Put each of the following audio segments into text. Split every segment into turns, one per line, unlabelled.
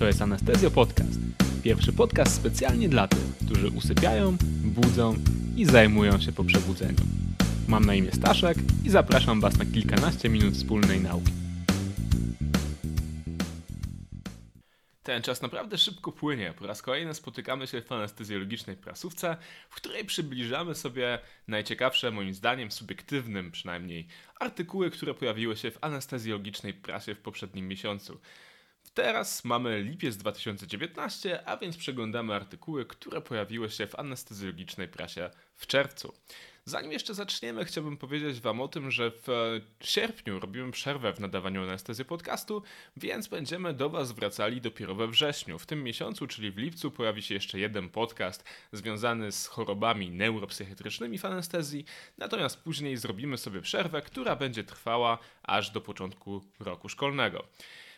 To jest Anestezjo Podcast. Pierwszy podcast specjalnie dla tych, którzy usypiają, budzą i zajmują się po przebudzeniu. Mam na imię Staszek i zapraszam Was na kilkanaście minut wspólnej nauki. Ten czas naprawdę szybko płynie. Po raz kolejny spotykamy się w anestezjologicznej prasówce, w której przybliżamy sobie najciekawsze, moim zdaniem, subiektywnym przynajmniej, artykuły, które pojawiły się w anestezjologicznej prasie w poprzednim miesiącu. Teraz mamy lipiec 2019, a więc przeglądamy artykuły, które pojawiły się w anestezjologicznej prasie w czerwcu. Zanim jeszcze zaczniemy, chciałbym powiedzieć Wam o tym, że w sierpniu robimy przerwę w nadawaniu anestezji podcastu, więc będziemy do Was wracali dopiero we wrześniu. W tym miesiącu, czyli w lipcu, pojawi się jeszcze jeden podcast związany z chorobami neuropsychiatrycznymi w anestezji, natomiast później zrobimy sobie przerwę, która będzie trwała aż do początku roku szkolnego.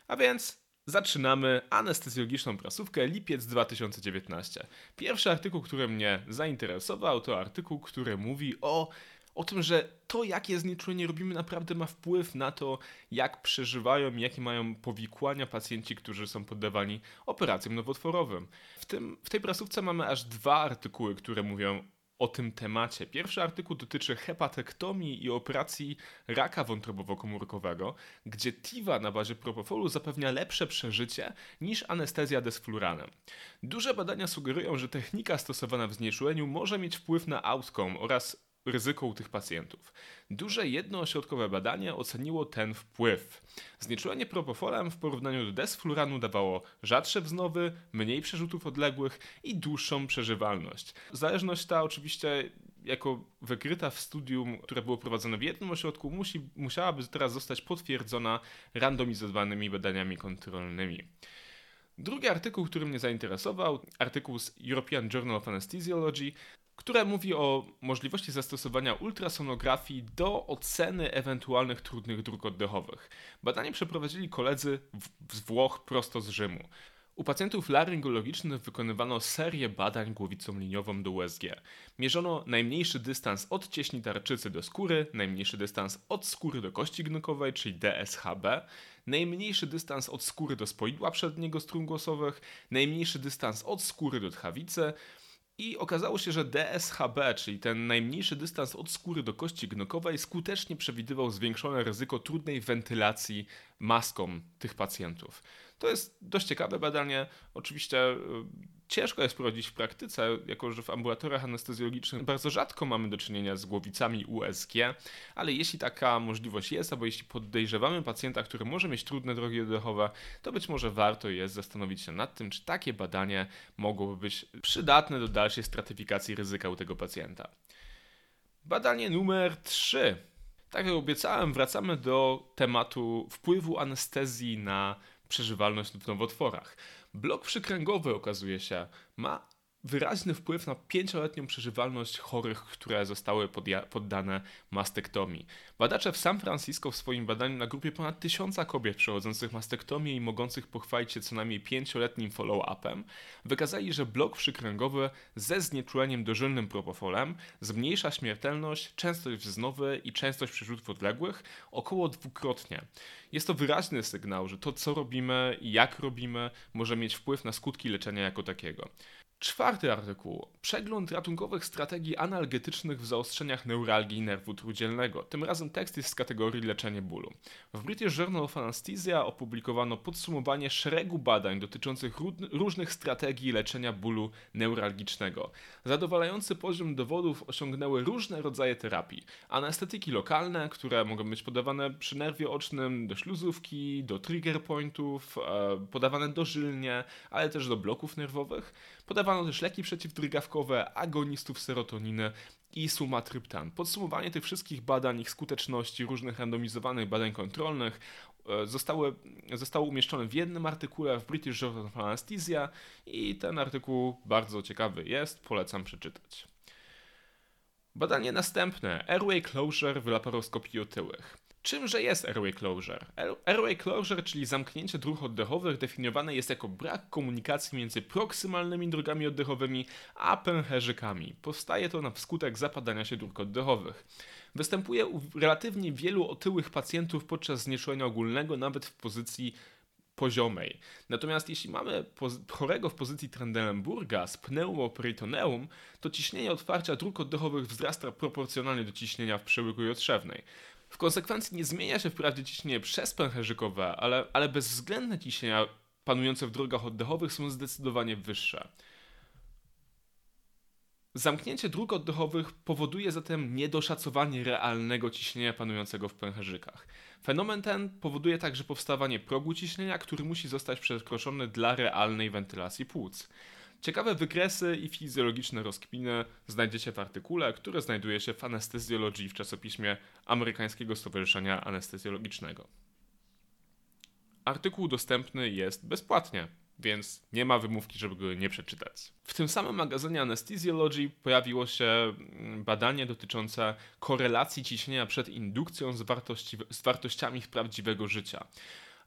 A więc Zaczynamy anestezjologiczną prasówkę lipiec 2019. Pierwszy artykuł, który mnie zainteresował, to artykuł, który mówi o, o tym, że to, jakie znieczulenie robimy, naprawdę ma wpływ na to, jak przeżywają jakie mają powikłania pacjenci, którzy są poddawani operacjom nowotworowym. W, tym, w tej prasówce mamy aż dwa artykuły, które mówią o tym temacie. Pierwszy artykuł dotyczy hepatektomii i operacji raka wątrobowo-komórkowego, gdzie TIVA na bazie propofolu zapewnia lepsze przeżycie niż anestezja desfluranem. Duże badania sugerują, że technika stosowana w znieczuleniu może mieć wpływ na outcome oraz ryzyko u tych pacjentów. Duże jednoośrodkowe badanie oceniło ten wpływ. Znieczulenie propofolem w porównaniu do desfluranu dawało rzadsze wznowy, mniej przerzutów odległych i dłuższą przeżywalność. Zależność ta oczywiście jako wykryta w studium, które było prowadzone w jednym ośrodku, musi, musiałaby teraz zostać potwierdzona randomizowanymi badaniami kontrolnymi. Drugi artykuł, który mnie zainteresował, artykuł z European Journal of Anesthesiology, które mówi o możliwości zastosowania ultrasonografii do oceny ewentualnych trudnych dróg oddechowych. Badanie przeprowadzili koledzy z Włoch prosto z Rzymu. U pacjentów laryngologicznych wykonywano serię badań głowicą liniową do USG. Mierzono najmniejszy dystans od cieśni tarczycy do skóry, najmniejszy dystans od skóry do kości gnokowej, czyli DSHB, najmniejszy dystans od skóry do spoidła przedniego strun głosowych, najmniejszy dystans od skóry do tchawicy, i okazało się, że DSHB, czyli ten najmniejszy dystans od skóry do kości gnokowej, skutecznie przewidywał zwiększone ryzyko trudnej wentylacji maską tych pacjentów. To jest dość ciekawe badanie. Oczywiście y, ciężko jest prowadzić w praktyce, jako że w ambulatoriach anestezjologicznych bardzo rzadko mamy do czynienia z głowicami USG, ale jeśli taka możliwość jest, albo jeśli podejrzewamy pacjenta, który może mieć trudne drogi oddechowe, to być może warto jest zastanowić się nad tym, czy takie badanie mogłoby być przydatne do dalszej stratyfikacji ryzyka u tego pacjenta. Badanie numer 3. Tak jak obiecałem, wracamy do tematu wpływu anestezji na przeżywalność w nowotworach. Blok przykręgowy okazuje się ma wyraźny wpływ na pięcioletnią przeżywalność chorych, które zostały poddane mastektomii. Badacze w San Francisco w swoim badaniu na grupie ponad tysiąca kobiet przechodzących mastektomię i mogących pochwalić się co najmniej pięcioletnim follow-upem wykazali, że blok przykręgowy ze znieczuleniem dożylnym propofolem zmniejsza śmiertelność, częstość wznowy i częstość przerzutów odległych około dwukrotnie. Jest to wyraźny sygnał, że to co robimy i jak robimy może mieć wpływ na skutki leczenia jako takiego. Czwarty artykuł. Przegląd ratunkowych strategii analgetycznych w zaostrzeniach neuralgii nerwu trójdzielnego. Tym razem tekst jest z kategorii leczenie bólu. W British Journal of Anesthesia opublikowano podsumowanie szeregu badań dotyczących różnych strategii leczenia bólu neuralgicznego. Zadowalający poziom dowodów osiągnęły różne rodzaje terapii. Anestetyki lokalne, które mogą być podawane przy nerwie ocznym, do śluzówki, do trigger pointów, e, podawane dożylnie, ale też do bloków nerwowych Podawano też leki przeciwdrgawkowe, agonistów serotoniny i sumatryptan. Podsumowanie tych wszystkich badań, ich skuteczności, różnych randomizowanych badań kontrolnych e, zostały, zostało umieszczone w jednym artykule w British Journal of Anesthesia i ten artykuł bardzo ciekawy jest, polecam przeczytać. Badanie następne. Airway closure w laparoskopii otyłych. Czymże jest airway closure? Airway closure, czyli zamknięcie dróg oddechowych, definiowane jest jako brak komunikacji między proksymalnymi drogami oddechowymi a pęcherzykami. Powstaje to na wskutek zapadania się dróg oddechowych. Występuje u relatywnie wielu otyłych pacjentów podczas znieczulenia ogólnego, nawet w pozycji poziomej. Natomiast jeśli mamy chorego w pozycji Trendelenburga z pneumoperitoneum, to ciśnienie otwarcia dróg oddechowych wzrasta proporcjonalnie do ciśnienia w przełyku jotrzewnej. W konsekwencji nie zmienia się wprawdzie ciśnienie przez pęcherzykowe, ale, ale bezwzględne ciśnienia panujące w drogach oddechowych są zdecydowanie wyższe. Zamknięcie dróg oddechowych powoduje zatem niedoszacowanie realnego ciśnienia panującego w pęcherzykach. Fenomen ten powoduje także powstawanie progu ciśnienia, który musi zostać przekroczony dla realnej wentylacji płuc. Ciekawe wykresy i fizjologiczne rozkminy znajdziecie w artykule, który znajduje się w Anestezjologii w czasopiśmie Amerykańskiego Stowarzyszenia Anestezjologicznego. Artykuł dostępny jest bezpłatnie więc nie ma wymówki, żeby go nie przeczytać. W tym samym magazynie Anesthesiology pojawiło się mm, badanie dotyczące korelacji ciśnienia przed indukcją z, wartości, z wartościami prawdziwego życia.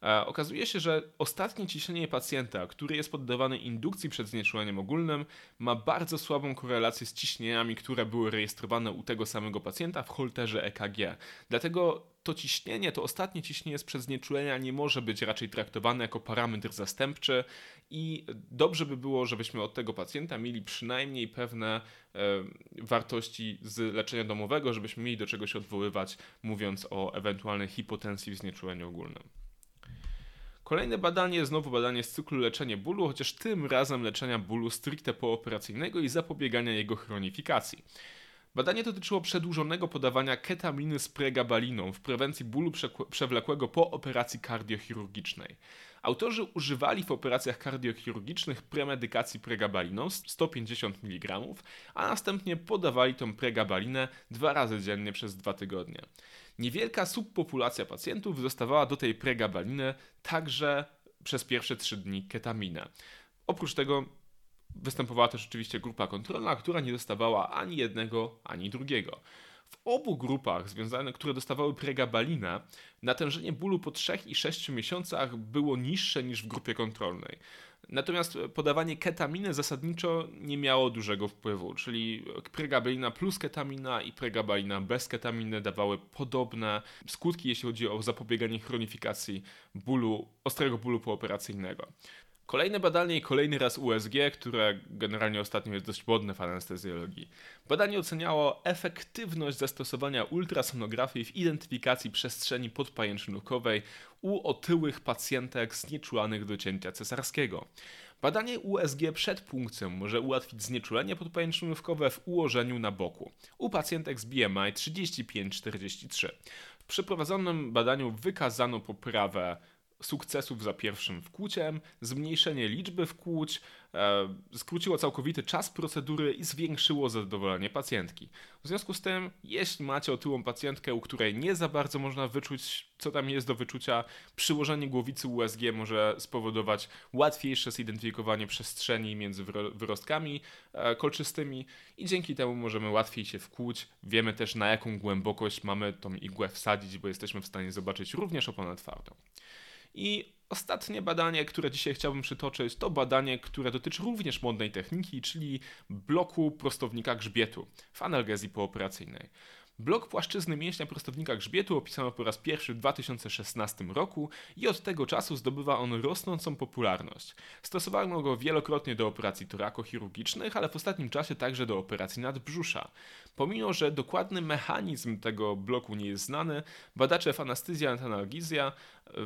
E, okazuje się, że ostatnie ciśnienie pacjenta, który jest poddawany indukcji przed znieczuleniem ogólnym, ma bardzo słabą korelację z ciśnieniami, które były rejestrowane u tego samego pacjenta w holterze EKG. Dlatego to ciśnienie, to ostatnie ciśnienie sprzed znieczulenia nie może być raczej traktowane jako parametr zastępczy i dobrze by było, żebyśmy od tego pacjenta mieli przynajmniej pewne e, wartości z leczenia domowego, żebyśmy mieli do czego się odwoływać, mówiąc o ewentualnej hipotensji w znieczuleniu ogólnym. Kolejne badanie, znowu badanie z cyklu leczenie bólu, chociaż tym razem leczenia bólu stricte pooperacyjnego i zapobiegania jego chronifikacji. Badanie dotyczyło przedłużonego podawania ketaminy z pregabaliną w prewencji bólu przewlekłego po operacji kardiochirurgicznej. Autorzy używali w operacjach kardiochirurgicznych premedykacji pregabaliną 150 mg, a następnie podawali tą pregabalinę dwa razy dziennie przez dwa tygodnie. Niewielka subpopulacja pacjentów dostawała do tej pregabaliny także przez pierwsze trzy dni ketaminę. Oprócz tego występowała też oczywiście grupa kontrolna, która nie dostawała ani jednego, ani drugiego. W obu grupach, związane, które dostawały pregabalinę, natężenie bólu po 3 i 6 miesiącach było niższe niż w grupie kontrolnej. Natomiast podawanie ketaminy zasadniczo nie miało dużego wpływu, czyli pregabalina plus ketamina i pregabalina bez ketaminy dawały podobne skutki, jeśli chodzi o zapobieganie chronifikacji bólu, ostrego bólu pooperacyjnego. Kolejne badanie i kolejny raz USG, które generalnie ostatnio jest dość modne w anestezjologii. Badanie oceniało efektywność zastosowania ultrasonografii w identyfikacji przestrzeni podpajęczynówkowej u otyłych pacjentek znieczulanych do cięcia cesarskiego. Badanie USG przed punkcją może ułatwić znieczulenie podpajęczynówkowe w ułożeniu na boku u pacjentek z BMI 35-43. W przeprowadzonym badaniu wykazano poprawę sukcesów za pierwszym wkłuciem, zmniejszenie liczby wkłuć, e, skróciło całkowity czas procedury i zwiększyło zadowolenie pacjentki. W związku z tym, jeśli macie otyłą pacjentkę, u której nie za bardzo można wyczuć, co tam jest do wyczucia, przyłożenie głowicy USG może spowodować łatwiejsze zidentyfikowanie przestrzeni między wyrostkami e, kolczystymi i dzięki temu możemy łatwiej się wkłuć. Wiemy też na jaką głębokość mamy tą igłę wsadzić, bo jesteśmy w stanie zobaczyć również oponę twardą. I ostatnie badanie, które dzisiaj chciałbym przytoczyć, to badanie, które dotyczy również modnej techniki, czyli bloku prostownika grzbietu w analgezji pooperacyjnej. Blok płaszczyzny mięśnia prostownika grzbietu opisano po raz pierwszy w 2016 roku i od tego czasu zdobywa on rosnącą popularność. Stosowano go wielokrotnie do operacji torakochirurgicznych, ale w ostatnim czasie także do operacji nadbrzusza. Pomimo, że dokładny mechanizm tego bloku nie jest znany, badacze w anestezja analgizja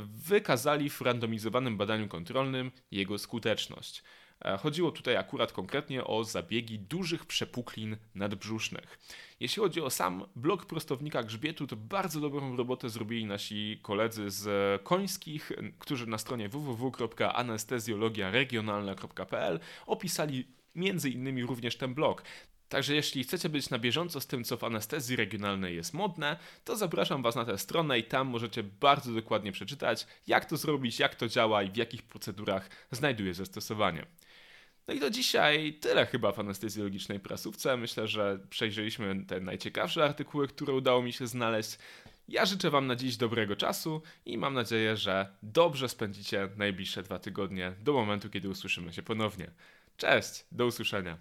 wykazali w randomizowanym badaniu kontrolnym jego skuteczność. E, chodziło tutaj akurat konkretnie o zabiegi dużych przepuklin nadbrzusznych. Jeśli chodzi o sam blok prostownika grzbietu, to bardzo dobrą robotę zrobili nasi koledzy z Końskich, którzy na stronie www.anestezjologiaregionalna.pl opisali między innymi również ten blok. Także jeśli chcecie być na bieżąco z tym, co w anestezji regionalnej jest modne, to zapraszam Was na tę stronę i tam możecie bardzo dokładnie przeczytać, jak to zrobić, jak to działa i w jakich procedurach znajduje zastosowanie. No i to dzisiaj tyle chyba w anestezjologicznej prasówce. Myślę, że przejrzeliśmy te najciekawsze artykuły, które udało mi się znaleźć. Ja życzę Wam na dziś dobrego czasu i mam nadzieję, że dobrze spędzicie najbliższe dwa tygodnie do momentu, kiedy usłyszymy się ponownie. Cześć, do usłyszenia.